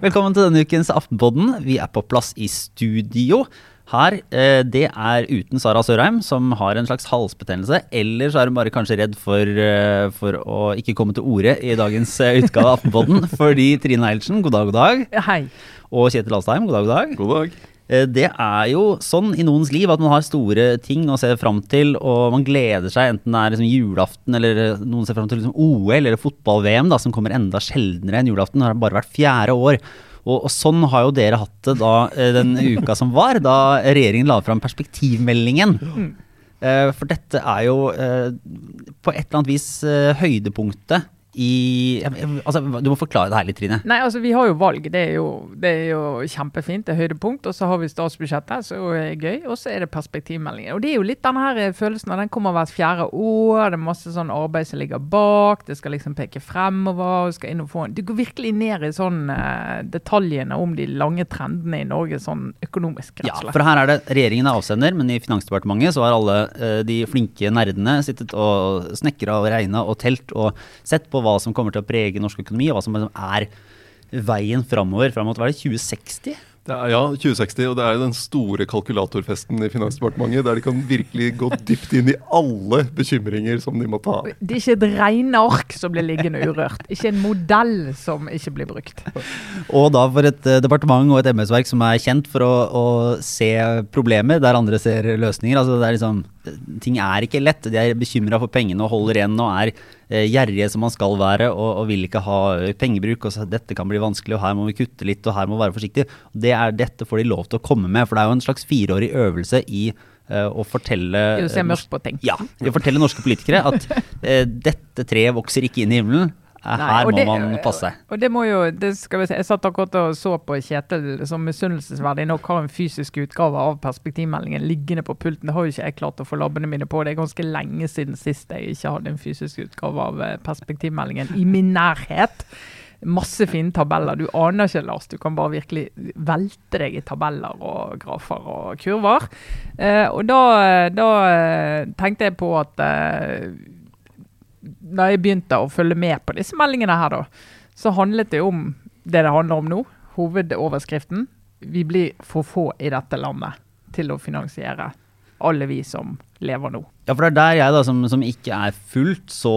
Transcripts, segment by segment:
Velkommen til denne ukens Aftenpodden. Vi er på plass i studio. Her, eh, Det er uten Sara Sørheim, som har en slags halsbetennelse. Eller så er hun bare kanskje redd for, eh, for å ikke komme til orde i dagens eh, utgave av Aftenpodden. Fordi Trine Eilertsen, god dag, god dag. Hei. Og Kjetil Alstheim, god dag, god dag. God dag. Eh, Det er jo sånn i noens liv at man har store ting å se fram til, og man gleder seg, enten det er liksom julaften eller eh, noen ser fram til liksom OL eller fotball-VM, som kommer enda sjeldnere enn julaften. Det har bare vært fjerde år. Og, og sånn har jo dere hatt det da eh, den uka som var, da regjeringen la fram perspektivmeldingen. Eh, For dette er jo på et eller annet vis høydepunktet i Altså, du må forklare det her litt, Trine. Nei, altså vi har jo valg. Det er jo, det er jo kjempefint. Det er høydepunkt. Og så har vi statsbudsjettet, som er gøy. Og så er det perspektivmeldingen. Og det er jo litt denne her følelsen av den kommer hvert fjerde år. Det er masse sånn arbeid som ligger bak. Det skal liksom peke fremover. Skal inn og få en Du går virkelig ned i sånn eh, detaljene om de lange trendene i Norge sånn økonomisk, rett Ja, og slett. for her er det regjeringen er avsender, men i Finansdepartementet så har alle eh, de flinke nerdene sittet og snekra og regna og telt og sett på hva som kommer til å prege norsk økonomi, og hva som liksom er veien framover fram mot hva er det, 2060? Det er, ja, 2060, og det er jo den store kalkulatorfesten i Finansdepartementet, der de kan virkelig gå dypt inn i alle bekymringer som de måtte ha. Det er ikke et regneark som blir liggende urørt. Ikke en modell som ikke blir brukt. Og da for et eh, departement og et embetsverk som er kjent for å, å se problemer der andre ser løsninger. Altså det er liksom, ting er ikke lett. De er bekymra for pengene og holder igjen og er eh, gjerrige som man skal være og, og vil ikke ha eh, pengebruk. og så Dette kan bli vanskelig, og her må vi kutte litt, og her må vi være forsiktige. Det er Dette får de lov til å komme med, for det er jo en slags fireårig øvelse i eh, å fortelle eh, mørkt på ting. Ja, å fortelle norske politikere at eh, dette treet vokser ikke inn i himmelen. Eh, Nei, Her må det- man passe seg. Og det må jo, det skal vi se, Jeg satt akkurat og så på Kjetil som misunnelsesverdig nok har en fysisk utgave av perspektivmeldingen liggende på pulten. Det har jo ikke jeg klart å få labbene mine på. Det er ganske lenge siden sist jeg ikke hadde en fysisk utgave av eh, perspektivmeldingen i min nærhet. Masse fine tabeller. Du aner ikke, Lars. Du kan bare virkelig velte deg i tabeller og grafer og kurver. Eh, og da, da eh, tenkte jeg på at eh, da jeg begynte å følge med på disse meldingene her, da, så handlet det om det det handler om nå. Hovedoverskriften. Vi blir for få i dette landet til å finansiere alle vi som lever nå. Ja, for det er der jeg, da, som, som ikke er fullt så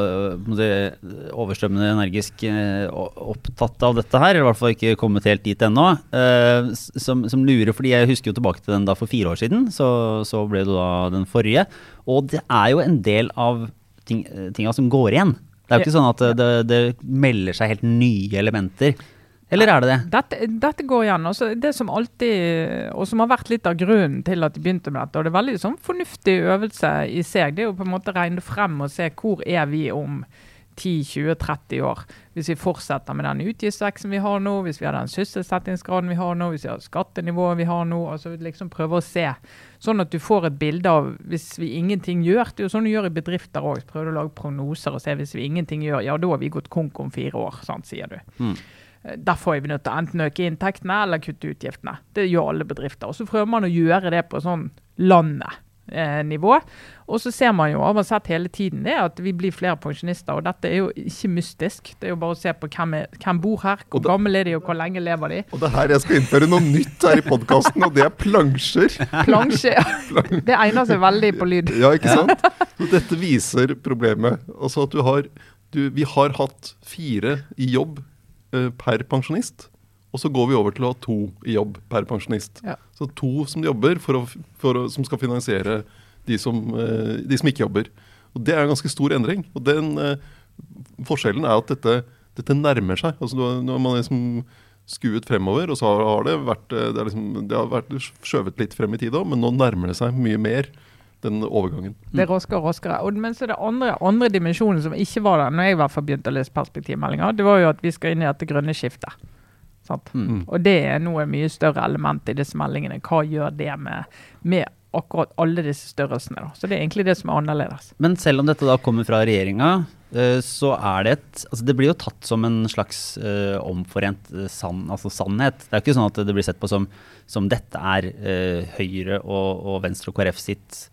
øh, overstrømmende energisk øh, opptatt av dette her, eller i hvert fall ikke kommet helt dit ennå, øh, som, som lurer, fordi jeg husker jo tilbake til den da for fire år siden, så, så ble det da den forrige, og det er jo en del av ting, øh, tinga som går igjen. Det er jo ikke sånn at det, det melder seg helt nye elementer. Eller er det det? Dette, dette går igjen. Også det som alltid, og som har vært litt av grunnen til at de begynte med dette, og det er veldig sånn fornuftig øvelse i seg, det er jo på en måte regne frem og se hvor er vi om 10-20-30 år. Hvis vi fortsetter med den utgiftsveksten vi har nå, hvis vi har den sysselsettingsgraden vi har nå, hvis vi har skattenivået vi har nå. altså liksom Prøve å se, sånn at du får et bilde av hvis vi ingenting gjør. Det er jo sånn du gjør i bedrifter òg. Prøver å lage prognoser og se hvis vi ingenting gjør, ja da har vi gått konk om fire år, sant, sier du. Mm. Derfor er vi nødt til å enten øke inntektene eller kutte utgiftene. Det gjør alle bedrifter. Og Så prøver man å gjøre det på sånn landet-nivå. og så ser man jo, har man sett hele tiden, det at vi blir flere pensjonister. Og dette er jo ikke mystisk. Det er jo bare å se på hvem, er, hvem bor her, hvor Og da- gamle er de, og hvor lenge lever de. Og det er her jeg skal innføre noe nytt her i podkasten, og det er plansjer. Plansje Det egner seg veldig på lyd. Ja, ikke sant? Så dette viser problemet. Altså at du har du, Vi har hatt fire i jobb uh, per pensjonist. Og så går vi over til å ha to i jobb per pensjonist. Ja. Så to som jobber, for å, for å, som skal finansiere de som, eh, de som ikke jobber. Og Det er en ganske stor endring. Og den eh, Forskjellen er at dette, dette nærmer seg. Altså har man liksom skuet fremover, og så har det vært, eh, det liksom, det har vært skjøvet litt frem i tid òg, men nå nærmer det seg mye mer den overgangen. Det er raskere og raskere. Og, men så det andre, andre dimensjonen som ikke var der når jeg i hvert fall begynte å lese perspektivmeldinger, det var jo at vi skal inn i dette grønne skiftet. Sant? Mm. Og det er noe mye større element i disse meldingene. Hva gjør det med, med akkurat alle disse størrelsene? Da? Så det er egentlig det som er annerledes. Men selv om dette da kommer fra regjeringa, eh, så er det et altså Det blir jo tatt som en slags uh, omforent eh, sann, altså sannhet. Det er jo ikke sånn at det blir sett på som, som dette er uh, Høyre og, og Venstre og KrF sitt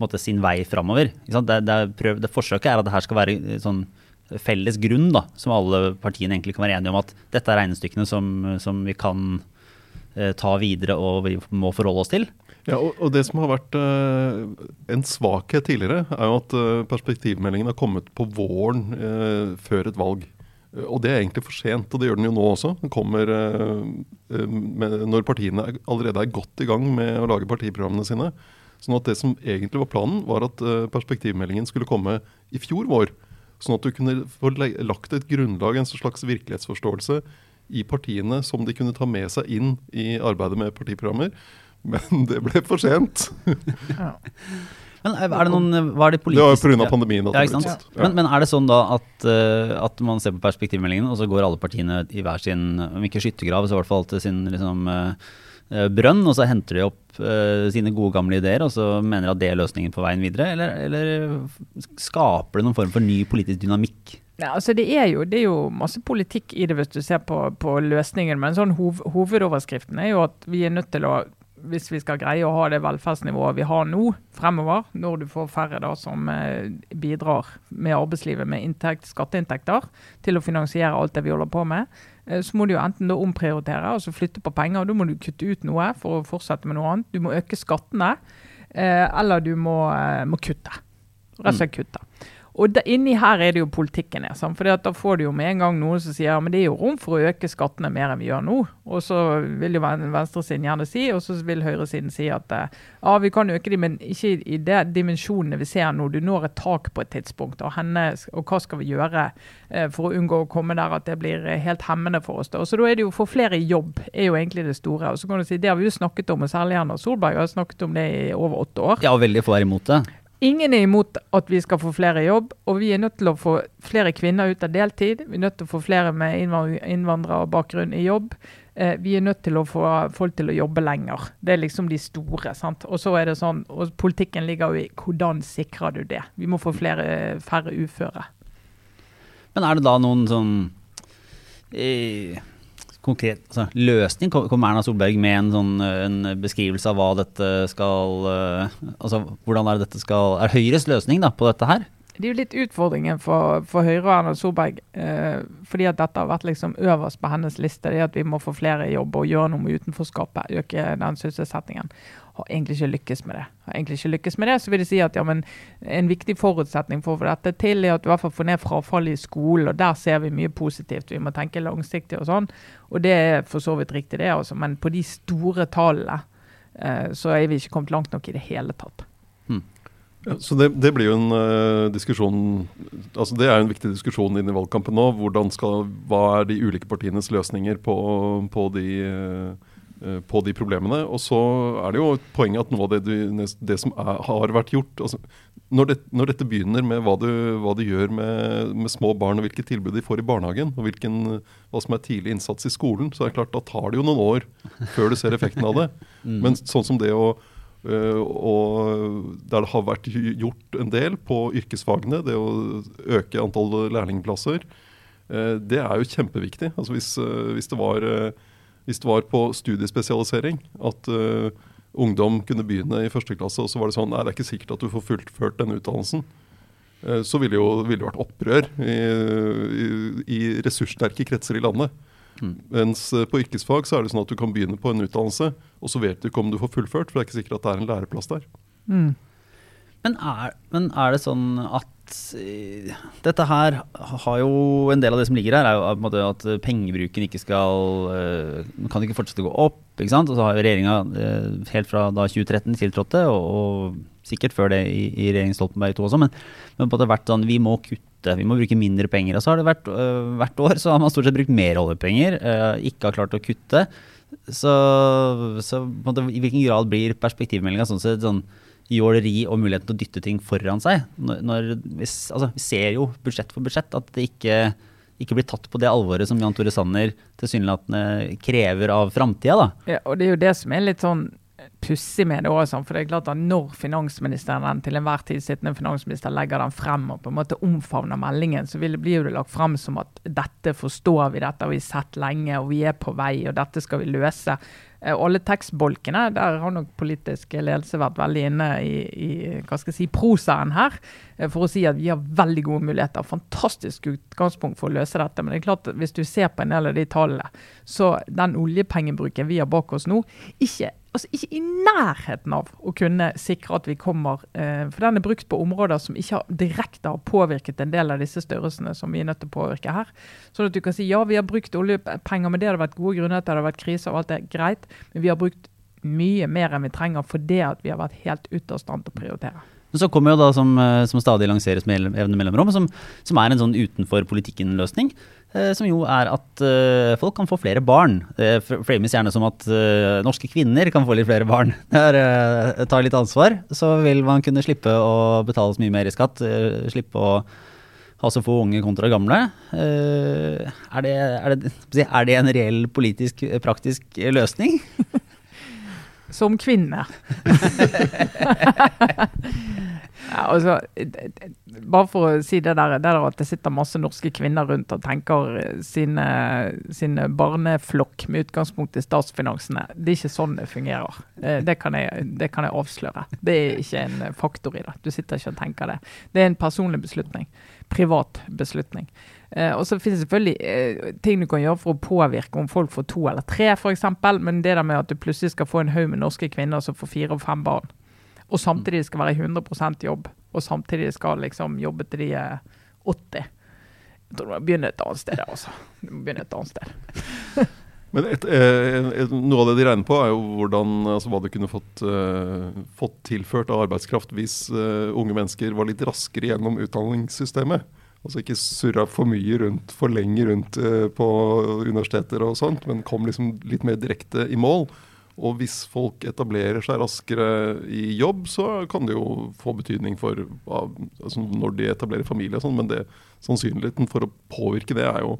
måte, sin vei framover. Det, det, det, forsøket er at det her skal være sånn felles grunn, da, som alle partiene egentlig kan være enige om at dette er regnestykkene som, som vi kan eh, ta videre og vi må forholde oss til. Ja, og, Det som har vært uh, en svakhet tidligere, er jo at uh, perspektivmeldingen har kommet på våren før et valg. Og det er egentlig for sent, og det gjør den jo nå også. Den kommer når partiene allerede er godt i gang med å lage partiprogrammene sine. Sånn at det som egentlig var planen, var at perspektivmeldingen skulle komme i fjor vår. Sånn at du kunne få lagt et grunnlag, en slags virkelighetsforståelse i partiene som de kunne ta med seg inn i arbeidet med partiprogrammer. Men det ble for sent. ja. Men er det noen, hva er det politiske Det var pga. pandemien. Ja, ja. Men, men, er det sånn da at, uh, at man ser på perspektivmeldingen, og så går alle partiene i hver sin, om ikke skyttergrav, så i hvert fall til sin liksom, uh, brønn, og så henter de opp uh, sine gode gamle ideer, og så mener at det er løsningen på veien videre? Eller, eller skaper det noen form for ny politisk dynamikk? Ja, altså det er, jo, det er, jo, masse politikk i det hvis du ser på, på løsningen, men sånn hov, hovedoverskriften er jo at vi er nødt til å hvis vi skal greie å ha det velferdsnivået vi har nå fremover, når du får færre da som eh, bidrar med arbeidslivet med inntekt, skatteinntekter til å finansiere alt det vi holder på med, eh, så må du jo enten da omprioritere, altså flytte på penger. og Da må du kutte ut noe for å fortsette med noe annet. Du må øke skattene, eh, eller du må, må kutte. Rett og slett kutte. Og da, inni her er det jo politikken er. For da får du jo med en gang noen som sier men det er jo rom for å øke skattene mer enn vi gjør nå. Og så vil jo venstresiden gjerne si, og så vil høyresiden si at eh, ja, vi kan øke dem, men ikke i de dimensjonene vi ser nå. Du når et tak på et tidspunkt. Og, henne, og hva skal vi gjøre eh, for å unngå å komme der at det blir eh, helt hemmende for oss. Da. Så da er det jo å få flere i jobb er jo egentlig det store. Og så kan du si, Det har vi jo snakket om, og særlig Erna Solberg har snakket om det i over åtte år. Ja, og veldig få er imot det. Ingen er imot at vi skal få flere i jobb, og vi er nødt til å få flere kvinner ut av deltid. Vi er nødt til å få flere med innvandrerbakgrunn i jobb. Eh, vi er nødt til å få folk til å jobbe lenger. Det er liksom de store. sant? Og så er det sånn, og Politikken ligger jo i hvordan sikrer du det. Vi må få flere, færre uføre. Men er det da noen sånn eh, konkret altså, løsning? Kommer Erna Solberg med en, sånn, en beskrivelse av hva dette skal uh, Altså hvordan er dette skal Er Høyres løsning da, på dette her? Det er jo litt utfordringen for, for Høyre og Erna Solberg. Eh, fordi at dette har vært liksom øverst på hennes liste. det At vi må få flere i jobb og gjøre noe med utenforskapet. Øke den sysselsettingen har egentlig ikke lykkes med det. Har egentlig ikke lykkes med det, Så vil jeg si at ja, en viktig forutsetning for å få dette til, er at du i hvert fall får ned frafallet i skolen. og Der ser vi mye positivt. Vi må tenke langsiktig og sånn. Og det er for så vidt riktig, det. altså. Men på de store tallene eh, så er vi ikke kommet langt nok i det hele tatt. Hmm. Ja, så det, det, blir jo en uh, diskusjon altså Det er en viktig diskusjon inn i valgkampen nå. Skal, hva er de ulike partienes løsninger på, på de uh, på de problemene. Og så er det jo et poeng at noe av det, du, det som er, har vært gjort altså, når, det, når, dette begynner med hva du, hva du gjør med, med, små barn, og hvilke tilbud de får i barnehagen, og hvilken, hva som er tidlig innsats i skolen, så er det klart da tar det jo noen år før du ser effekten av det. Mm. Men sånn som det å og der det har vært gjort en del på yrkesfagene, det å øke antall lærlingplasser, uh, det er jo kjempeviktig. Altså hvis, hvis det var hvis det var på studiespesialisering at uh, ungdom kunne begynne i første klasse, og så var det sånn Nei, det er ikke sikkert at du får fullført denne utdannelsen. Uh, så ville jo ville vært opprør i, i, i, ressurssterke kretser i landet. Mm. Mens uh, på yrkesfag så er det sånn at du kan begynne på en utdannelse, og så vet du ikke om du får fullført, for det er ikke sikkert at det er en læreplass der. Mm. Men, er, men er det sånn at Eh, dette her har jo En del av det som ligger her, er jo på en måte at pengebruken ikke skal uh, Kan ikke fortsette å gå opp. ikke sant? Og så har jo regjeringa uh, helt fra da 2013 tiltrådte, og, og, sikkert før det i, i regjeringen Stoltenberg II også, men, men på det har vært sånn vi må kutte, vi må bruke mindre penger. Og så har det vært uh, hvert år så har man stort sett brukt mer oljepenger, ikke har klart å kutte. Så, så måte, i hvilken grad blir perspektivmeldinga sånn sett sånn jåleri og muligheten til å dytte ting foran seg. Når, altså, vi, ser jo budsjett for budsjett at det ikke, ikke blir tatt på det alvoret som Jan Tore Sanner tilsynelatende krever av framtida. Ja, og det er jo det som er litt sånn pussig med det også. For det er klart at når finansministeren, den til enhver tid sittende finansminister legger den frem og på en måte omfavner meldingen, så vil det bli jo det lagt frem som at dette forstår vi, dette har vi sett lenge, og vi er på vei, og dette skal vi løse. Eh, alle tekstbolkene, der har nok politisk ledelse vært veldig inne i, i hva skal jeg si, prosaen her. eh, For å si at vi har veldig gode muligheter. Fantastisk utgangspunkt for å løse dette. Men det er klart at hvis du ser på en del av de tallene, så den oljepengebruken vi har bak oss nå, ikke, altså ikke i nærheten av å kunne sikre at vi kommer eh, For den er brukt på områder som ikke har, direkte har påvirket en del av disse størrelsene som vi er nødt til å påvirke her. Sånn at du kan si ja, vi har brukt oljepenger, men det hadde vært gode grunner til det hadde vært krise og alt det. Greit. Men vi har brukt mye mer enn vi trenger fordi at vi har vært helt ute av stand til å prioritere. Men så kommer jo da, som, eh, som stadig lanseres med evne mellomrom, som, som er en sånn utenfor politikken-løsning. Eh, som jo er at eh, folk kan få flere barn. Det frames gjerne som at eh, norske kvinner kan få litt flere barn. Der, tar eh, ta litt ansvar, så vil man kunne slippe å betale så mye mer i skatt. eh, slippe å ha så få unge kontra gamle. Eh, er, det, er, det, er det en reell politisk, eh, praktisk eh, løsning? Som kvinne. ja, altså, bare for å si det der, det der at det sitter masse norske kvinner rundt og tenker sine, sine barneflokk med utgangspunkt i statsfinansene. Det er ikke sånn det fungerer. Eh, Det kan jeg, det kan jeg avsløre. Det er ikke en faktor i det. Du sitter ikke og tenker det. Det er en personlig beslutning. Privat beslutning. Eh, og så finnes det selvfølgelig eh, ting du kan gjøre for å påvirke om folk får to eller tre, f.eks. Men det der med at du plutselig skal få en haug med norske kvinner som får fire og fem barn, og samtidig skal være i 100% jobb, og samtidig skal liksom jobbe til de er 80 Jeg tror du må begynne et annet sted, altså. Du må begynne et annet sted. Men et, et, et, noe av det de regner på, er jo hvordan, altså hva du kunne fått, uh, fått tilført av arbeidskraft hvis uh, unge mennesker var litt raskere gjennom utdanningssystemet. Altså ikke surra for mye rundt, for lenge rundt uh, på universiteter og sånt, men kom liksom litt mer direkte i mål. Og hvis folk etablerer seg raskere i jobb, så kan det jo få betydning for altså når de etablerer familie og sånn, men det, sannsynligheten for å påvirke det er jo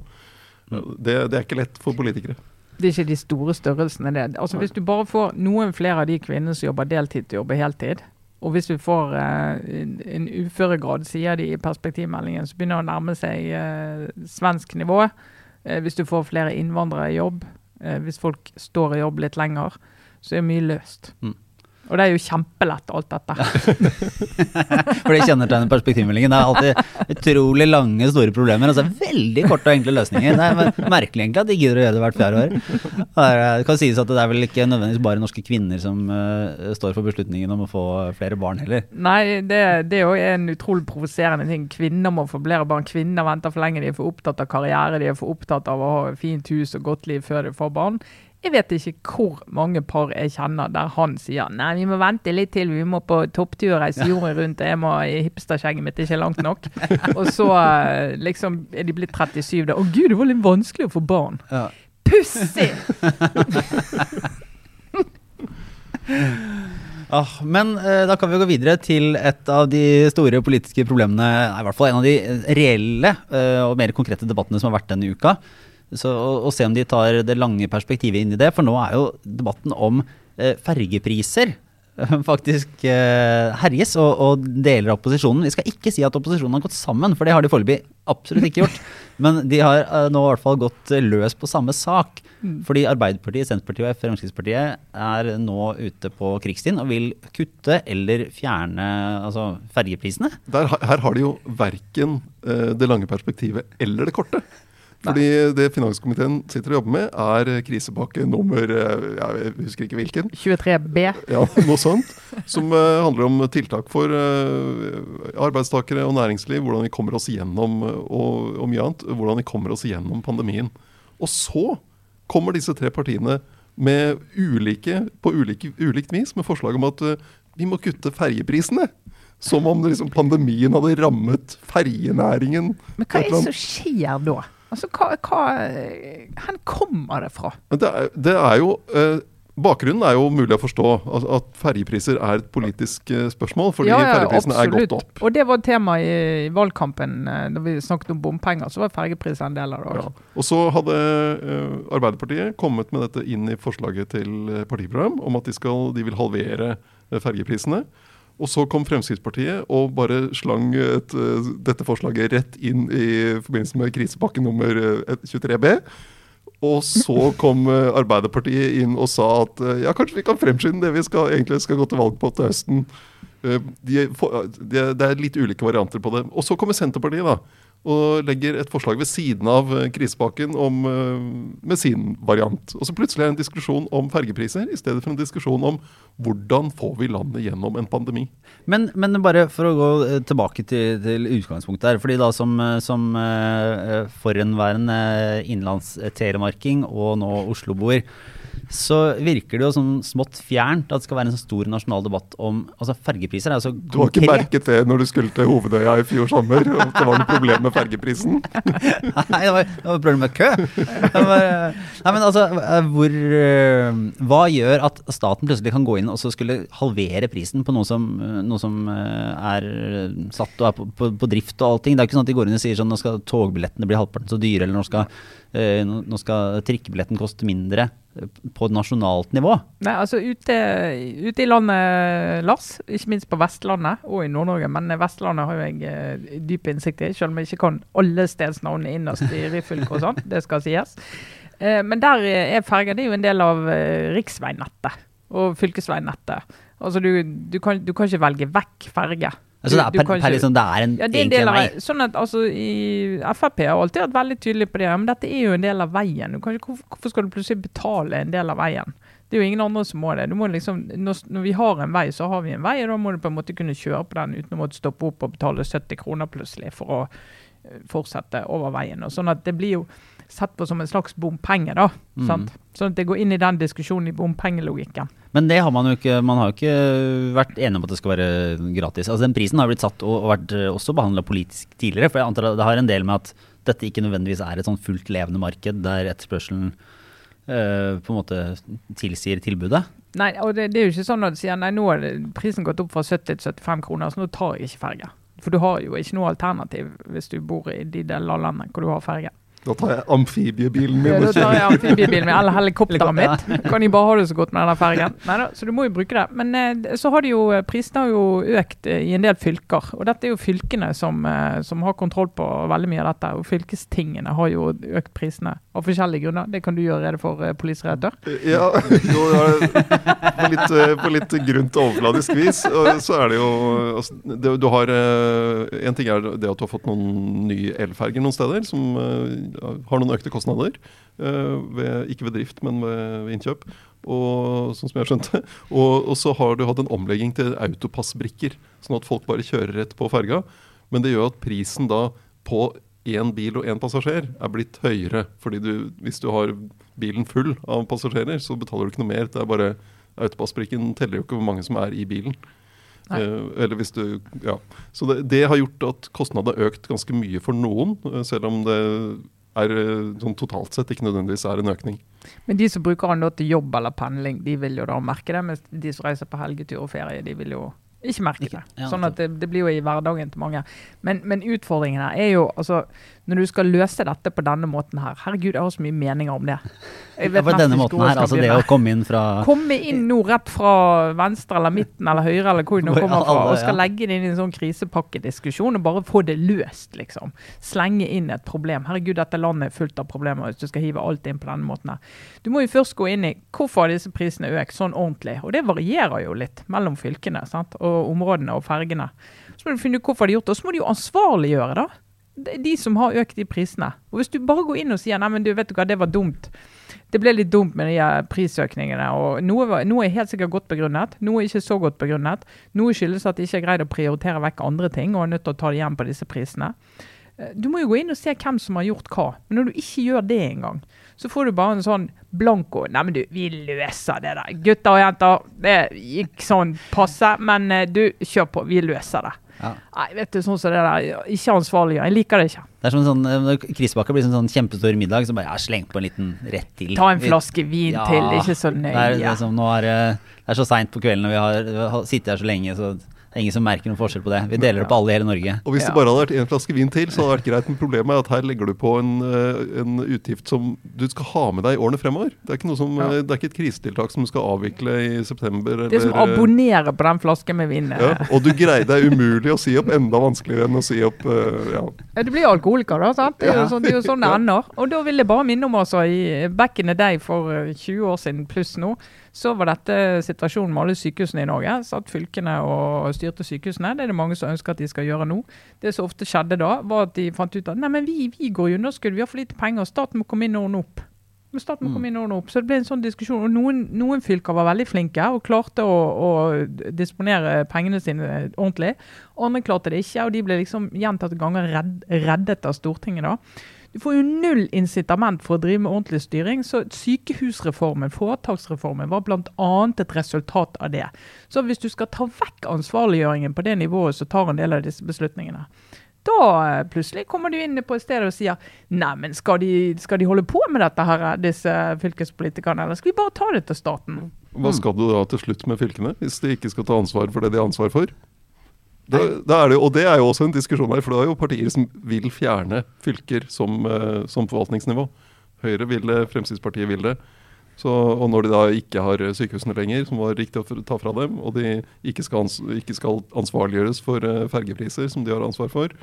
det, det er ikke lett for politikere. Det er ikke de store størrelsene. det. Altså Hvis du bare får noen flere av de kvinnene som jobber deltid, til å jobbe heltid, og hvis vi får eh, en, uføregrad, sier de i perspektivmeldingen, så begynner det å nærme seg eh, svensk nivå. Eh, hvis du får flere innvandrere i jobb, hvis folk står i jobb litt lenger, så er mye løst. Mm. Og det er jo kjempelett, alt dette. For det kjennetegner perspektivmeldingen. Det er alltid utrolig lange, store problemer, og så veldig korte og enkle løsninger. Det er merkelig egentlig at de gidder å gjøre det hvert fjerde år. Det er- kan sies at det er vel ikke nødvendigvis bare norske kvinner som uh, står for beslutningen om å få flere barn heller. Nei, det, det er jo en utrolig provoserende ting. Kvinner må få flere barn. Kvinner venter for lenge. De er for opptatt av karriere, de er for opptatt av å ha fint hus og godt liv før de får barn. Jeg vet ikke hvor mange par jeg kjenner der han sier nei, vi må vente litt til, vi må på topptur reise jorden rundt, jeg må i hipsterskjegget mitt det er ikke langt nok. Og så eh, liksom er de blitt 37 da. Å gud, det var litt vanskelig å få barn. Ja. Pussig! Ah, men eh, da kan vi gå videre til et av de store politiske problemene, nei, i hvert fall en av de reelle eh, og mer konkrete debattene som har vært denne uka. Så, og, og se om de tar det lange perspektivet inn i det, for nå er jo debatten om eh, fergepriser eh, faktisk eh, herjes, og, og deler av opposisjonen. Vi skal ikke si at opposisjonen har gått sammen, for det har de foreløpig absolutt ikke gjort. Men de har eh, nå i hvert fall gått eh, løs på samme sak. Fordi Arbeiderpartiet, Senterpartiet og Fremskrittspartiet er nå ute på krigsstien og vil kutte eller fjerne altså, fergeprisene. Der, her har de jo verken eh, det lange perspektivet eller det korte. Fordi det finanskomiteen sitter og jobber med, er krisepakke nummer eh, Jeg husker ikke hvilken. 23B. Ja, noe sånt. Som eh, handler om tiltak for eh, arbeidstakere og næringsliv. Hvordan vi kommer oss gjennom og, og mye annet. Hvordan vi kommer oss gjennom pandemien. Og så kommer disse tre partiene med ulike, på ulike, ulikt vis med forslag om at vi må kutte ferjeprisene. Som om liksom pandemien hadde rammet ferjenæringen. Men hva er det som skjer da? Altså, hva, hva Hvor kommer det fra? Det er, det er jo eh, Bakgrunnen er jo mulig å forstå. At, at ferjepriser er et politisk eh, spørsmål. Fordi ferjeprisene er gått opp. Og det var et tema i, i valgkampen når da vi snakket om bompenger. Så var fergepriser en del av det. Ja. Og så hadde eh, Arbeiderpartiet kommet med dette inn i forslaget til eh, partiprogram om at de, skal, de vil halvere ferjeprisene. Og så kom Fremskrittspartiet og bare slang et, eh, dette forslaget rett inn i forbindelse med krisepakke nummer eh, 23B. Og så kom eh, Arbeiderpartiet inn og sa at eh, ja, kanskje vi kan fremskynde det vi skal, egentlig skal gå til valg på til høsten. Eh, de, de, det er litt ulike varianter på det. Og så kommer Senterpartiet da, og legger et forslag ved siden av eh, krisepakken om, eh, med sin variant. Og så plutselig er det en diskusjon om fergepriser i stedet for en diskusjon om hvordan får vi landet gjennom en pandemi. Men, men bare for å gå eh, tilbake til, til utgangspunktet her. fordi da som, som forhenværende innlandstelemarking og nå Oslo-boer, så virker det jo sånn smått fjernt at det skal være en så stor nasjonal debatt om altså Fergepriser Altså Du har ikke merket det når du skulle til Hovedøya i fjor sommer? At det var noe problem med fergeprisen? Nei, det var, det var problem med kø. Var, eh, nei, men altså, eh, hvor eh, Hva gjør at staten plutselig kan gå inn og så skulle halvere prisen på noe som, noe som er satt og er på, på, på drift og allting? Det er ikke sånn at de går inn og sier sånn nå skal togbillettene bli halvparten så dyre, eller nå skal, nå skal trikkebilletten koste mindre på et nasjonalt nivå. Nei, altså ute, ute i landet, Lars, ikke minst på Vestlandet og i Nord-Norge, men Vestlandet har jo jeg eh, dyp innsikt i, selv om jeg ikke kan alle stedsnavnene innerst i Ryfylke og sånn, det skal sies. Eh, men der er ferger det er jo en del av eh, riksveinettet og fylkesveinettet. Altså du, du, kan, du kan ikke velge vekk ferge. Altså, det, er per, per liksom, det er en, ja, det er en del av vei. sånn at altså, i Frp har alltid vært veldig tydelig på det, men dette er jo en del av veien. Ikke, hvorfor, skal du plutselig betale en del av veien? Det er jo ingen andre som må det. Du må liksom, når, når vi har en vei, så har vi en vei, og da må du på en måte kunne kjøre på den uten å måtte stoppe opp og betale 70 kroner plutselig for å eh, fortsette over veien. Og sånn at det blir jo sett på som en slags bompenge, da. Mm. Sant? Sånn at det går inn i den diskusjonen i bompengelogikken. Men det har man jo ikke Man har jo ikke vært enig om at det skal være gratis. Altså Den prisen har blitt satt og, og vært eh, også behandla politisk tidligere. For jeg antar det har en del med at dette ikke nødvendigvis er et sånn fullt levende marked der etterspørselen eh, på en måte tilsier tilbudet. Nei, og det, det er jo ikke sånn at du sier nei, nå har prisen gått opp fra 70 til 75 kroner, så nå tar jeg ikke ferge. For du har jo ikke noe alternativ hvis du bor i de delene av landet hvor du har ferge. Da tar jeg amfibiebilen Ja, min da tar jeg amfibiebilen min eller helikopteret Helikopter, mitt. Kan de bare ha det så godt med den fergen? Neida, så du må jo bruke det. Men eh, så har de jo prisene har jo økt eh, i en del fylker. Og dette er jo fylkene som, eh, som har kontroll på veldig mye av dette. Og fylkestingene har jo økt prisene av forskjellige grunner. Det kan du gjøre rede for, eh. Ja, jo, ja, på litt, eh, på litt grunt og overfladisk vis. Så er det jo altså, det, Du har eh, En ting er det at du har fått noen nye elferger noen steder, som eh, har noen økte kostnader. eh, ved, ikke ved drift, men ved, innkjøp. Og, sånn som jeg skjønte. Og, og så har du hatt en omlegging til autopassbrikker, sånn at folk bare kjører rett på ferga. Men det gjør at prisen da på én bil og én passasjer er blitt høyere. fordi du, hvis du har bilen full av passasjerer, så betaler du ikke noe mer. Det er bare Autopassbrikken teller jo ikke hvor mange som er i bilen. Eh, eller hvis du, ja. Så det, det har gjort at kostnadene har økt ganske mye for noen, eh, selv om det er eh, sånn totalt sett ikke nødvendigvis er en økning. Men de som bruker den til jobb eller pendling, de vil jo da merke det. Mens de som reiser på helgetur og ferie, de vil jo ikke merke det. sånn at det, det blir jo i hverdagen til mange. Men, men utfordringen her er jo altså Når du skal løse dette på denne måten her Herregud, jeg har så mye meninger om det. Ja, på denne måten her, altså det å komme inn fra Komme inn nå rett fra venstre eller midten eller høyre eller hvor du kommer fra, og skal legge det inn i en sånn krisepakkediskusjon og bare få det løst, liksom. Slenge inn et problem. Herregud, dette landet er fullt av problemer hvis du skal hive alt inn på denne måten her. Du må jo først gå inn i hvorfor har disse prisene økt sånn ordentlig. Og det varierer jo litt mellom fylkene sant? og områdene og fergene. Så må du finne ut hvorfor de har gjort det, og så må de jo ansvarliggjøre, da. Det er de som har økt de prisene. Og Hvis du bare går inn og sier nei, men du vet du hva, det var dumt. Det ble litt dumt med de prisøkningene. og Noe, var, noe er helt sikkert godt begrunnet, noe er ikke så godt begrunnet. Noe skyldes at de ikke har greid å prioritere vekk andre ting og er nødt til å ta det igjen på disse prisene. Eh, Du må jo gå inn og se hvem som har gjort hva. Men når du ikke gjør det engang, så får du bare en sånn blanko Nei, men du, vi løser det der. Gutter og jenter, det gikk sånn passe, men eh, du, kjør på. Vi løser det. Ja. Nei, vet du, sånn som det der. Ikke ansvarlig. Jeg liker det ikke. Det er som sånn, eh, Når krisepakke blir som en sånn kjempestor middag, så bare ja, sleng på en liten rett til. Ta en flaske vin til, ikke så nøye. Det er, nøye. liksom, nå er, det- det er så seint på kvelden, og vi har, har sittet her så lenge, så Det er ingen som merker noen forskjell på det. Vi deler det på alle i hele Norge. Og hvis Ja. det bare hadde vært én flaske vin til, så hadde det vært greit. Men problemet er at her legger du på en, eh, en utgift som du skal ha med deg i årene fremover. Det er ikke, noe som, Ja. eh, det er ikke et krisetiltak som du skal avvikle i september. Det er som å eller, eh, abonnere på den flasken med vin. ja, og du greier det er umulig å si opp. Enda vanskeligere enn å si opp eh, ja. Ja, Du blir alkoholiker, da. sant? Det er jo sånn det, er jo sånn det ender. Og da vil jeg bare minne om altså, i back in the day for eh, 20 år siden pluss nå, så var dette situasjonen med alle sykehusene i Norge. Satt fylkene og styrte sykehusene. Det er det mange som ønsker at de skal gjøre nå. Det som ofte skjedde da, var at de fant ut at nei, men vi, vi går i underskudd, vi har for lite penger, staten må komme inn og ordne opp. Men staten må komme inn og ordne opp. Så det ble en sånn diskusjon. Og noen, noen fylker var veldig flinke og klarte å, å disponere pengene sine ordentlig. Andre klarte det ikke, og de ble liksom gjentatte ganger redd, reddet av Stortinget. da. Du får jo null incitament for å drive med ordentlig styring. så Sykehusreformen, foretaksreformen, var bl.a. et resultat av det. Så hvis du skal ta vekk ansvarliggjøringen på det nivået som tar en del av disse beslutningene, da eh, plutselig kommer du inn på et sted og sier nei, men skal skal de holde på med dette, her, disse fylkespolitikerne, eller skal vi bare ta det til staten? Hva skal du da til slutt med fylkene, hvis de ikke skal ta ansvar for det de har ansvar for? Da, da er det, og det er jo også en diskusjon her, for det er jo partier som vil fjerne fylker som, eh, som forvaltningsnivå. Høyre vil det, Fremskrittspartiet vil det. Så, og når de da ikke har sykehusene lenger, som var riktig å ta fra dem, og de ikke skal, ans ikke skal ansvarliggjøres for eh, fergepriser, som de har ansvar for,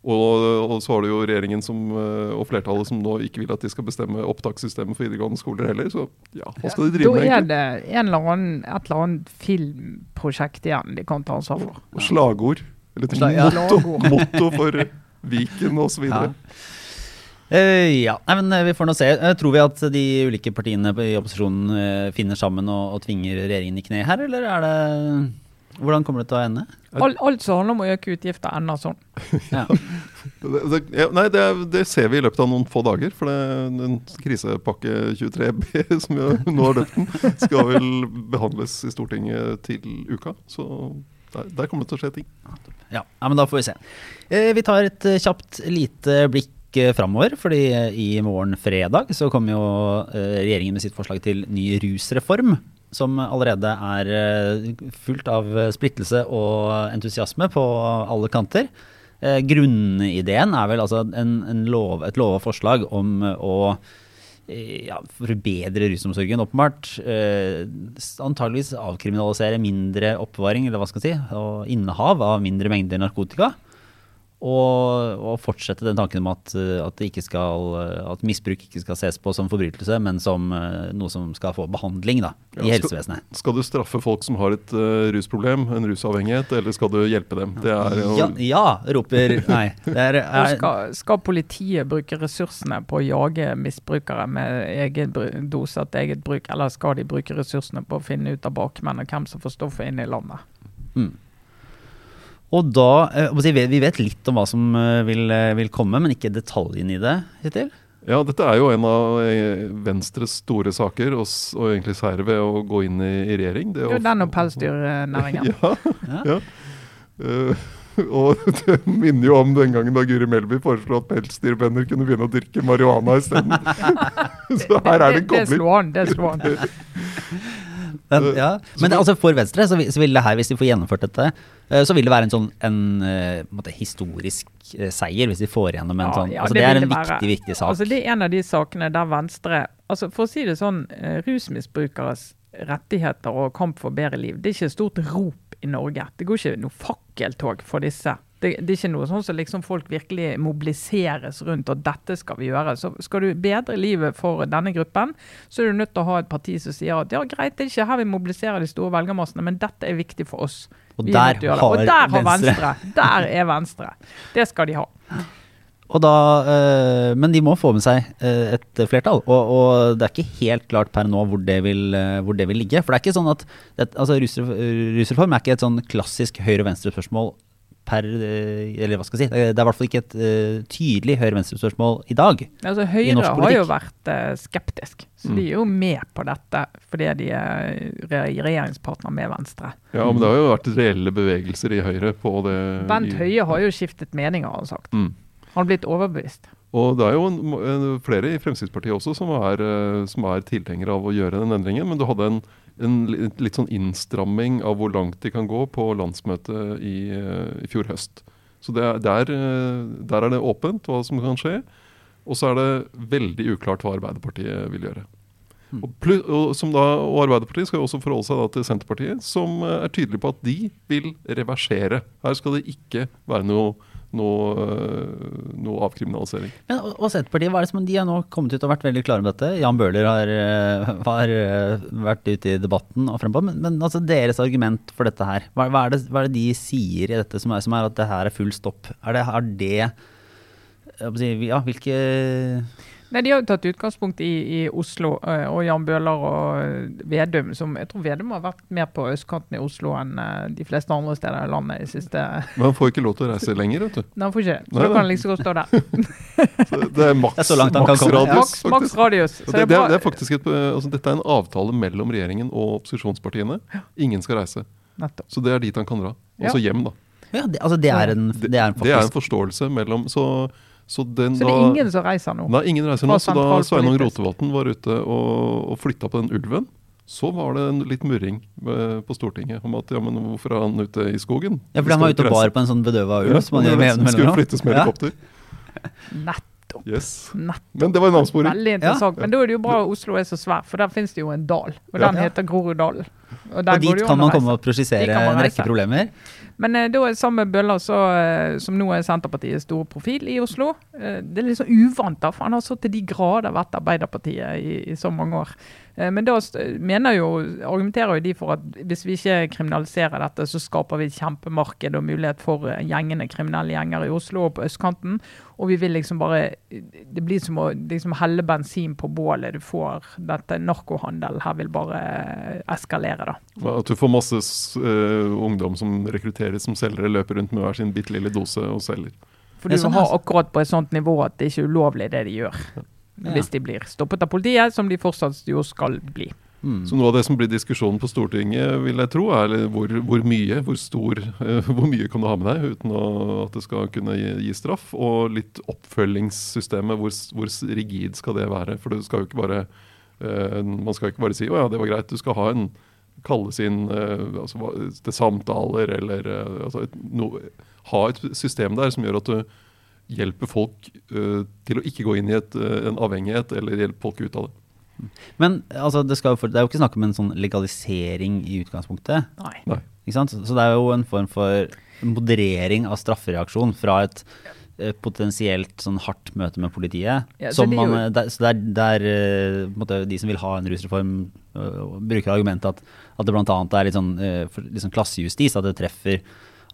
og, og så har du jo regjeringen som, eh, og flertallet som nå ikke vil at de skal bestemme opptakssystemet for videregående skoler heller. Så ja, hva skal de drive Da med er egentlig? det en eller annen, et eller annet filmprosjekt igjen de kan ta ansvar for. Og slagord. Eller et ja. motto, motto for Viken osv. Uh, Eh, ja, Nei, men eh, vi får nå se. Uh, tror vi at de ulike partiene i opposisjonen uh, finner sammen og, og tvinger regjeringen i kne her, eller er det Hvordan kommer det til å ende? Alt, alt som handler om å øke utgifter, ender sånn. Ja. Det, nei, det, det ser vi i løpet av noen få dager. For den krisepakke 23B, som vi nå har døpt den, skal vel behandles i Stortinget til uka. Så der, der kommer det til å skje ting. Ja, ja, men da får vi se. Eh, vi tar et eh, kjapt lite blikk eh, framover, fordi eh, i morgen fredag så kommer jo regjeringen med sitt forslag til ny rusreform. Som allerede er eh, fullt av eh, splittelse og entusiasme på alle kanter. Eh, grunnideen er vel altså en, en lov, et lova forslag om eh, å ja, forbedre rusomsorgen, åpenbart. Eh, antageligvis avkriminalisere mindre oppbevaring, eller hva skal si, og innehav av mindre mengder narkotika. Og, og fortsette den tanken om at, eh, at, det ikke skal, eh, at misbruk ikke skal ses på som forbrytelse, men som eh, noe som skal få behandling da, i Ja, skal- helsevesenet. Skal du straffe folk som har et uh, rusproblem, en rusavhengighet, eller skal du hjelpe dem? Det er Ja, ja, roper Nei. Det er, er, skal, skal politiet bruke ressursene på å jage misbrukere med egen dose til eget bruk, eller skal de bruke ressursene på å finne ut av bakmenn og hvem som får stoffet inn i landet? Mm. Og da eh, Vi vet litt om hva som eh, vil, eh, vil komme, men ikke detaljene i det hittil. Ja, dette er jo en av Venstres store saker, og, og egentlig seier ved å gå inn i, i regjering. Det Det er jo den og pelsdyrnæringen. Ja, Ja. Eh, og det minner jo om den gangen da Guri Melby foreslo at pelsdyrbønder kunne begynne å dyrke marihuana isteden. Så her er det en det kobling. slo an. Det slo an. Men, ja. men altså for Venstre, så vil, så vil det her, hvis de får gjennomført dette, eh, så vil det være en sånn en, eh, en måte, historisk eh, seier hvis de får gjennom en Ja, sånn ja, altså, det Det er en være. viktig, viktig sak. Altså, det er en av de sakene der Venstre altså For å si det sånn, rusmisbrukeres rettigheter og kamp for bedre liv, det er ikke et stort rop i Norge. Det går ikke noe fakkeltog for disse. Det, det er ikke noe sånn som liksom folk virkelig mobiliseres rundt, og dette skal vi gjøre. Så skal du bedre livet for denne gruppen, så er du nødt til å ha et parti som sier at ja, greit, det er ikke her vi mobiliserer de store velgermassene, men dette er viktig for oss. Og Vi er der har og der har Venstre- Venstre. Der er Venstre. Det skal de ha. Og da, eh, men de må få med seg eh, et flertall, og, og det er ikke helt klart per nå hvor det vil, eh, hvor det vil ligge. For det er ikke sånn at det, altså, rusreform er ikke et sånn klassisk høyre-venstre-spørsmål per eh, Eller hva skal jeg si, det er i hvert fall ikke et uh, tydelig høyre-venstre-spørsmål i dag. Altså, i Høyre norsk har jo vært uh, skeptisk, så Mm. de er jo med på dette fordi de er re regjeringspartner med Venstre. Ja, men det har jo vært reelle bevegelser i Høyre på det. Bent i- Høie har jo skiftet mening, har han sagt. Mm. Han har blitt overbevist. Og det er jo en, en, flere i Fremskrittspartiet også som er, som er tilhengere av å gjøre den endringen. Men du hadde en, en litt, litt sånn innstramming av hvor langt de kan gå på landsmøtet i, eh, i fjor høst. Så er, der, eh, der er det åpent hva som kan skje. Og så er det veldig uklart hva Arbeiderpartiet vil gjøre. Hmm. Og, plu- og, som da, og Arbeiderpartiet skal jo også forholde seg til Senterpartiet, som eh, er tydelig på at de vil reversere. Her skal det ikke være noe, noe, eh, noe avkriminalisering. Men, og, og Senterpartiet, hva er det som de har nå kommet ut og vært veldig klare med dette? Jan Bøhler har, eh, har eh, vært ute i debatten og frempå. Men, men altså deres argument for dette her, hva, hva, er det, hva er det de sier i dette som er, som er at det her er full stopp? Er det, er det Ja, hvilke Nei, De har jo tatt utgangspunkt i, i Oslo eh, og Jan Bøhler og eh, Vedum. Som, jeg tror Vedum har vært mer på østkanten i Oslo enn eh, de fleste andre steder i landet i siste Men han får ikke lov til å reise lenger, vet du. Nei, han får ikke det. Så Nei, da kan han like så godt stå der. Så det er maks, radius, Maks, maks faktisk. radius. Det, det er det er faktisk et, altså, dette er en avtale mellom regjeringen og opposisjonspartiene. Ingen skal reise. Nettopp. Så det er dit han kan dra. Ja. så hjem, da. ja, det, altså det er en, Det, er en det er en forståelse mellom Så, så den Så det er ingen som reiser nå. Nei, ingen reiser nå. Så da. Sveinung Rotevatn var ute og, og flytta på den ulven, så var det en litt murring eh, på Stortinget om at ja, men hvorfor er han ute i skogen? Ja, for han var ute og bar på en sånn bedøva ulv som han gjør med jevne Skulle flyttes med Ja. helikopter. Nettopp. Yes. Nettopp. Men det var en avsporing. Veldig interessant. Men da er det jo bra at Oslo er så svær, for der finnes det jo en dal. Og den Ja. heter Groruddalen. Og, Og går det dit jo kan man komme og prosjisere Dit kan man en rekke problemer. Men eh, da sammen med Bøller, så, eh, som nå er Senterpartiets store profil i Oslo eh, Det er litt sånn uvant, da, for han har så til de grader vært Arbeiderpartiet i, i så mange år. Eh, men da mener jo, argumenterer jo de for at hvis vi ikke kriminaliserer dette, så skaper vi et kjempemarked og mulighet for eh, gjengene, kriminelle gjenger i Oslo og på østkanten. Og vi vil liksom bare Det blir som å liksom helle bensin på bålet. Du får dette narkohandel her vil bare eh, eskalere, da. At du får masse eh, ungdom som rekrutteres som selgere, løper rundt med hver sin bitte lille dose og selger. For du sånn, har akkurat på et sånt nivå at det ikke er ulovlig det de gjør. Ja. Hvis de blir stoppet av politiet, som de fortsatt jo skal bli. Mm. Så noe av det som blir diskusjonen på Stortinget, vil jeg tro, er hvor, hvor mye hvor stor, eh, hvor mye kan du ha med deg uten å, at det skal kunne gi, gi straff, og litt oppfølgingssystemet, hvor, hvor rigid skal det være? For det skal jo ikke bare uh, man skal jo ikke bare si 'å ja, det var greit'. Du skal ha en kalles inn uh, altså, til samtaler eller altså et, no, ha et system der som gjør at du hjelper folk uh, til å ikke gå inn i et, eh, en avhengighet, eller hjelpe folk ut av det. Men altså, det, skal, for, det er jo ikke snakk om en sånn legalisering i utgangspunktet. Nei. Nei. Ikke sant? Så det er jo en form for moderering av straffereaksjon fra et eh, potensielt sånn hardt møte med politiet. Ja, så man, der, så det er der måte, de som vil ha en rusreform, bruker argumentet at, at det bl.a. er litt sånn, for- litt sånn klassejustis, at det treffer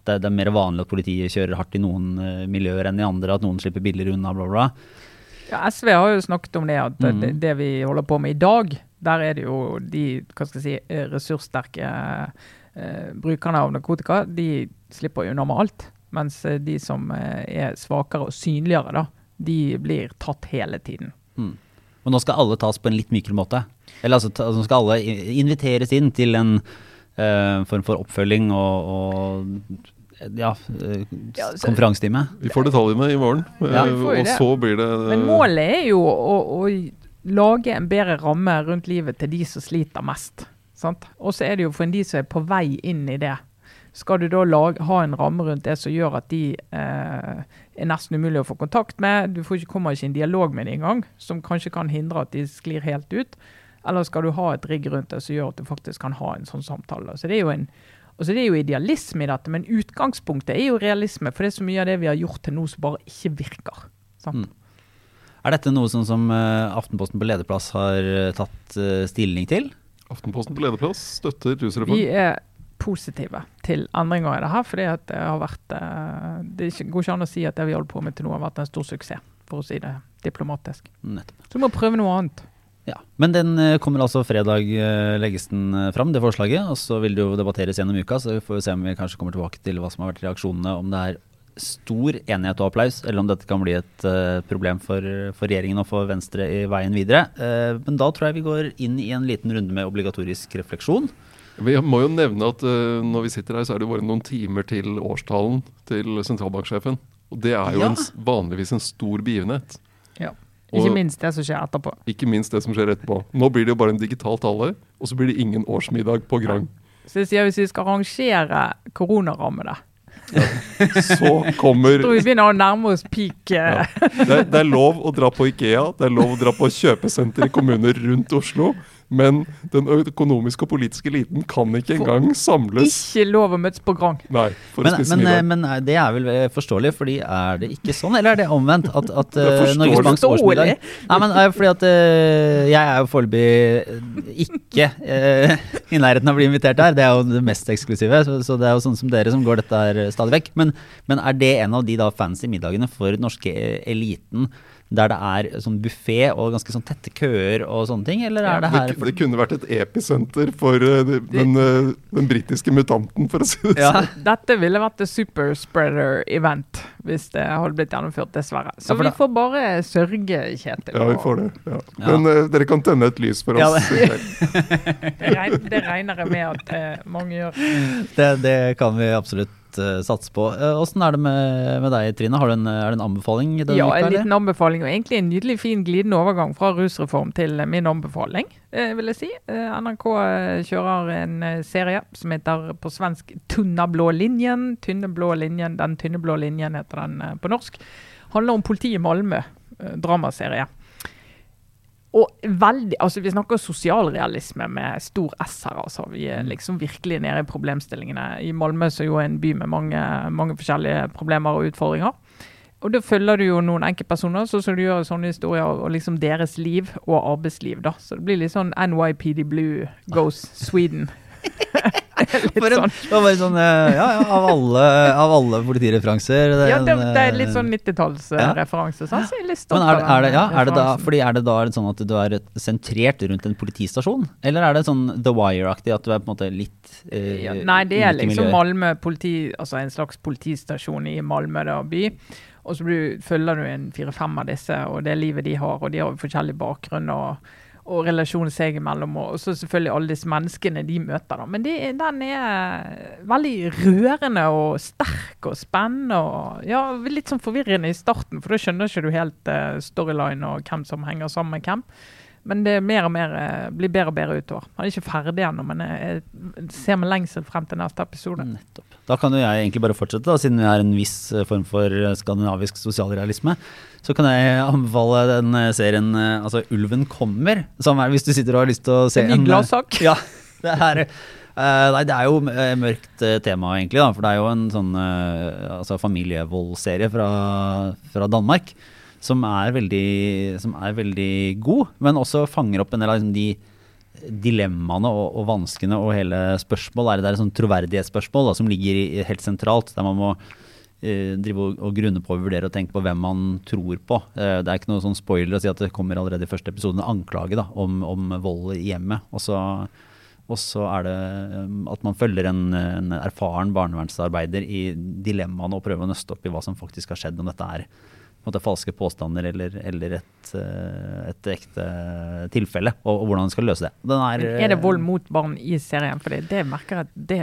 det, er- det er mer vanlig at politiet kjører hardt i noen eh, miljøer enn i andre, at noen slipper billigere unna, bla, bla. Ja, SV har jo snakket om det, at mm. det, det vi holder på med i dag, der er det jo de hva skal jeg si, eh, ressurssterke eh, brukerne av narkotika, de slipper unna med alt. Mens eh, de som eh, er svakere og synligere, da, de blir tatt hele tiden. Mm. Og nå skal alle tas på en litt mykere måte. Eller altså, ta- nå skal alle inviteres inn til en uh, form for oppfølging og, og ja, eh, Ja, så- konferansetime. Vi får detaljene i morgen, Ja, eh, og det. så blir det Men målet er jo å, å lage en bedre ramme rundt livet til de som sliter mest. Og så er det jo for de som er på vei inn i det. Skal du da lage, ha en ramme rundt det som gjør at de eh, er nesten umulig å få kontakt med, du får ikke, kommer ikke i en dialog med dem engang, som kanskje kan hindre at de sklir helt ut, eller skal du ha et rigg rundt det som gjør at du faktisk kan ha en sånn samtale. Så det er jo en Altså Det er jo idealisme i dette, men utgangspunktet er jo realisme. For det er så mye av det vi har gjort til nå som bare ikke virker. sant? Mm. Er dette noe sånn som eh, Aftenposten på lederplass har eh, tatt eh, stilling til? Aftenposten på lederplass støtter rusreformen. Vi er positive til endringer i det her, For det har vært Det går ikke an å si at det vi holder på med til nå har vært en stor suksess, for å si det diplomatisk. Nettopp. Så vi må prøve noe annet. Ja. Men den eh, kommer altså fredag, eh, legges den eh, fram, det forslaget. Og så vil det jo debatteres gjennom uka, så vi får se om vi kanskje kommer tilbake til hva som har vært reaksjonene. Om det er stor enighet og applaus, eller om dette kan bli et problem for, for regjeringen og for Venstre i veien videre. Eh, men da tror jeg vi går inn i en liten runde med obligatorisk refleksjon. Vi må jo nevne at uh, når vi sitter her, så er det bare noen timer til årstalen til sentralbanksjefen. Og det er jo Ja. en, vanligvis en stor begivenhet. Ikke Og- minst det som skjer etterpå. Ikke minst det som skjer etterpå. Nå blir det jo bare en digital tale, og så blir det ingen årsmiddag på Grang. Så jeg sier hvis vi skal arrangere koronarammede, Så kommer tror vi begynner å nærme oss peak. eh, Ja. det, er- det er lov å dra på Ikea, det er lov å dra på kjøpesenter i kommuner rundt Oslo, men den økonomiske og politiske eliten kan ikke engang samles. Ikke lov å møtes på Grand. Nei, for Men, å spise men, eh, middag. men eh, det er vel eh, forståelig, fordi er det ikke sånn? Eller er det omvendt? At, at Det eh. Norges Banks årsmiddag Nei, men eh, fordi at eh, jeg er jo foreløpig eh, ikke eh, i nærheten av å bli invitert der. Det er jo det mest eksklusive, så, så det er jo sånn som dere som går dette her eh, stadig vekk. Men, men er det en av de da fancy middagene for den norske eh, eliten? Der det er sånn buffé og ganske sånn tette køer og sånne ting, eller er det her Det, det kunne vært et episenter for eh, den, eh, den britiske mutanten, for å si det Ja. sånn. Dette ville vært et superspreader-event hvis det hadde blitt gjennomført, dessverre. Så Ja, vi får bare sørge, Kjetil. Ja, vi får det. Ja. Ja. Men uh, dere kan tenne et lys for oss. det- Det, det regner jeg med at mange gjør. Det, det kan vi absolutt satse på. Eh, Åssen er det med, med deg, Trine? Har du en, er det en anbefaling? Ja, en liten anbefaling, og egentlig en nydelig fin glidende overgang fra rusreform til eh, min anbefaling, eh, vil jeg si. Eh, NRK eh, kjører en eh, serie som heter på svensk 'Tunna blå linjen'. Tynne blå linjen, Den tynne blå linjen heter den eh, på norsk. Handler om politiet i Malmö. eh, Dramaserie. Og veldig, altså Vi snakker sosialrealisme med stor S her. altså. Vi er liksom virkelig nede i problemstillingene. I Malmö, er jo en by med mange, mange forskjellige problemer og utfordringer. Og da følger du jo noen enkeltpersoner, så skal du gjør sånne historier, og liksom deres liv og arbeidsliv. da. Så det blir litt sånn NYPD Blue goes Sweden. For en, sånn. det var bare sånn eh, Ja, ja, av alle, av alle politireferanser. er Ja, det, det er litt eh, sånn 90-tallsreferanse. Så jeg er litt stolt Men er, er, det, ja, er, det da, fordi er det da sånn at du er sentrert rundt en politistasjon? Eller er det sånn The Wire-aktig, at du er på en måte litt eh, Ja, nei, det er liksom? Malmö politi, altså en slags politistasjon i Malmö da, by. Og så blir, følger du en fire-fem av disse, og det livet de har. Og de har forskjellig bakgrunn og, og relasjonen seg imellom. Og, så selvfølgelig alle disse menneskene de møter. da. Men er- den er veldig rørende og sterk og spennende. og ja, Litt sånn forvirrende i starten, for da skjønner ikke du helt uh, storyline og hvem som henger sammen med hvem. Men det er mer og mer, eh, blir bedre og bedre utover. Han er ikke ferdig ennå, men jeg, ser med lengsel frem til neste episode. Nettopp. Da kan jo jeg egentlig bare fortsette, da, siden vi er en viss eh, form for eh, skandinavisk sosialrealisme. Så kan jeg anbefale den eh, serien eh, altså 'Ulven kommer', som er hvis du sitter og har lyst til å se En En eh, gladsak. Ja, det er Nei, det er jo mørkt tema, egentlig, da. For det er jo en sånn altså familievoldserie fra, fra Danmark. Som er, veldig, som er veldig god, men også fanger opp en del av liksom, de dilemmaene og, og vanskene og hele spørsmål. Det er et sånn troverdighetsspørsmål da, som ligger i, helt sentralt. Der man må drive og, og grunne på og vurdere og tenke på hvem man tror på. Eh, det er ikke noe sånn spoiler å si at det kommer allerede i første episode en anklage da, om, om vold i hjemmet. Og så, og så er det um, at man følger en, en erfaren barnevernsarbeider i dilemmaene og prøver å nøste opp i hva som faktisk har skjedd, om dette er måte, falske påstander eller, eller et, eh, et ekte tilfelle, og, og hvordan man skal løse det. Den er, er det vold mot barn i serien? For det merker jeg at det,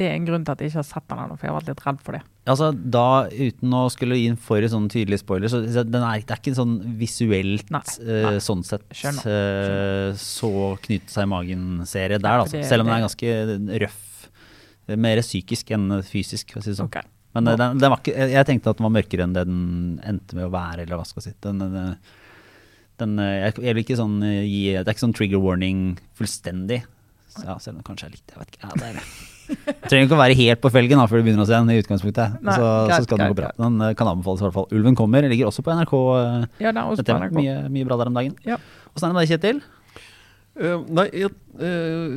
det er en grunn til at jeg ikke har sett den ennå, for jeg har vært litt redd for det. Altså, da, uten å skulle gi en for sånn tydelig spoiler, så den er, det er ikke en sånn visuelt Nei, nei. Uh, sånn sett Skjønner, eh, så knyte seg i magen-serie der, altså. det- Selv om den er ganske røff. eh, Mer psykisk enn fysisk, for å si det sånn. Okay. Men eh, den, den var ikke, jeg tenkte at den var mørkere enn det den endte med å være, eller hva skal jeg si. Den, den, den, eh, jeg, vil ikke sånn eh, gi Det er ikke sånn trigger warning fullstendig. Så, ja, selv om det kanskje er litt Jeg vet ikke. Ja, det er det. Trenger ikke å være helt på felgen da, før du begynner å se den i utgangspunktet. Nei, så, greit, så skal den gå bra. Den eh, kan anbefales i hvert fall. Ulven kommer. Ligger også på NRK. eh, Ja, den er også på NRK. mye, mye bra der om dagen. Ja. Åssen er det med deg, Kjetil? Uh, nei, jeg, uh,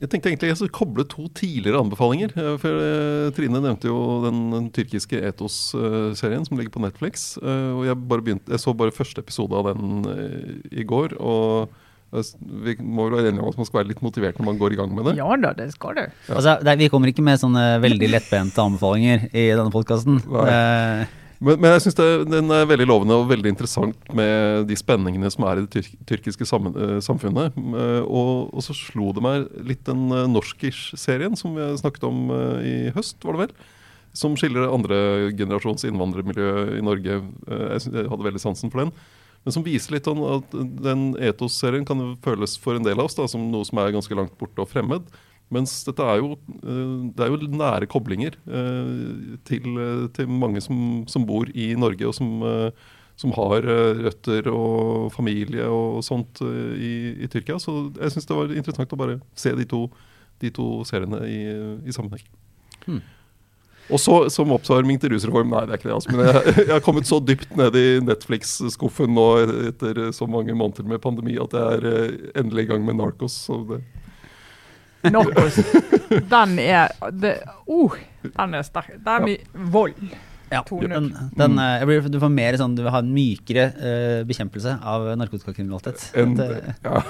jeg tenkte egentlig jeg skulle koble to tidligere anbefalinger. for uh, Trine nevnte jo den, den tyrkiske Etos-serien som ligger på Netflix. eh, og jeg, bare begynte, jeg så bare første episode av den i går. Og vi må vel være enige om at man skal være litt motivert når man går i gang med det. Ja da, det skal du. Ja. Altså, det vi kommer ikke med sånne veldig lettbente anbefalinger i denne podkasten. Nei. Men, men jeg syns den er veldig lovende og veldig interessant med de spenningene som er i det tyrk tyrkiske sammen, eh, samfunnet. Eh, og, og så slo det meg litt den norskish-serien som vi snakket om eh, i høst, var det vel? Som skildrer andre generasjons innvandrermiljø i Norge. Eh, jeg, synes, jeg hadde veldig sansen for den. Men som viser litt sånn at den Etos-serien kan føles for en del av oss da, som noe som er ganske langt borte og fremmed. Mens dette er jo, eh, det er jo nære koblinger eh, til, eh, til mange som, som bor i Norge, og som, som har røtter og familie og sånt i, i Tyrkia. Så jeg syns det var interessant å bare se de to, de to seriene i, i sammenheng. Hmm. Og så som oppsvarming til rusreform, nei det er ikke det. Altså, men jeg, jeg har kommet så dypt ned i Netflix-skuffen nå etter så mange måneder med pandemi at jeg er eh, endelig i gang med Narcos. Så det, Narkos. Den er det, uh, Den er sterk. Det er mye vold. Ja, den, den, eh, jeg blir, du får mer sånn, du vil ha en mykere uh, bekjempelse av narkotikakriminalitet. en, Det- ja,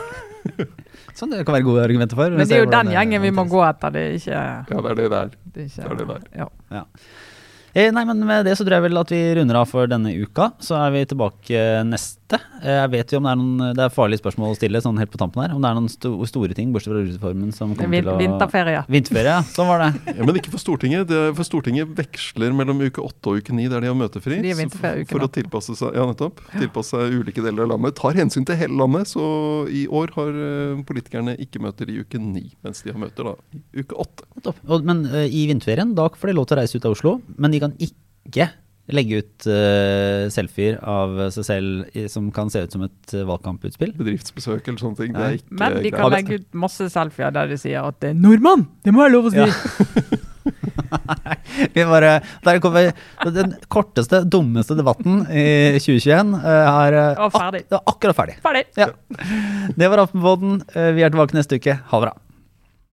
sånn det kan være gode argumenter for. Men det er jo den gjengen vi må gå etter. Det er ikke, ja, det er det det er. det er ikke Det er det der. Ja. Eh, nei, men Med det så tror jeg vel at vi runder av for denne uka. Så er vi tilbake neste. Eh, jeg vet jo om Det er noen Det er farlige spørsmål å stille sånn helt på tampen her. Om det er noen sto store ting bortsett fra rusreformen som kommer Vin, til å vinterferie. Vinterferie, ja. Sånn var det. Ja, men ikke for Stortinget. Det er, for Stortinget veksler mellom uke åtte og uke ni, der de har møtefri. De er vinterferieuker for å tilpasse seg, ja, nettopp, tilpasse seg ulike deler av landet. Tar hensyn til hele landet, så i år har eh, politikerne ikke møter i uke ni, mens de har møter da i uke åtte. Men eh, i vinterferien da får de lov til å reise ut av Oslo, men de kan ikke legge ut uh, selfier av seg selv i, som kan se ut som et uh, valgkamputspill. Bedriftsbesøk eller sånne ting. Det Nei. er ikke Men de greit. kan legge ut masse selfier der de sier at det er nordmann! Det må jeg lov å si! Ja. Vi bare, der kommer den korteste, dummeste debatten i 2021. eh, er eh, ak- akkurat ferdig. Ferdig. Ja. Det var Aftenpodden. Eh, Vi er tilbake neste uke. Ha det bra.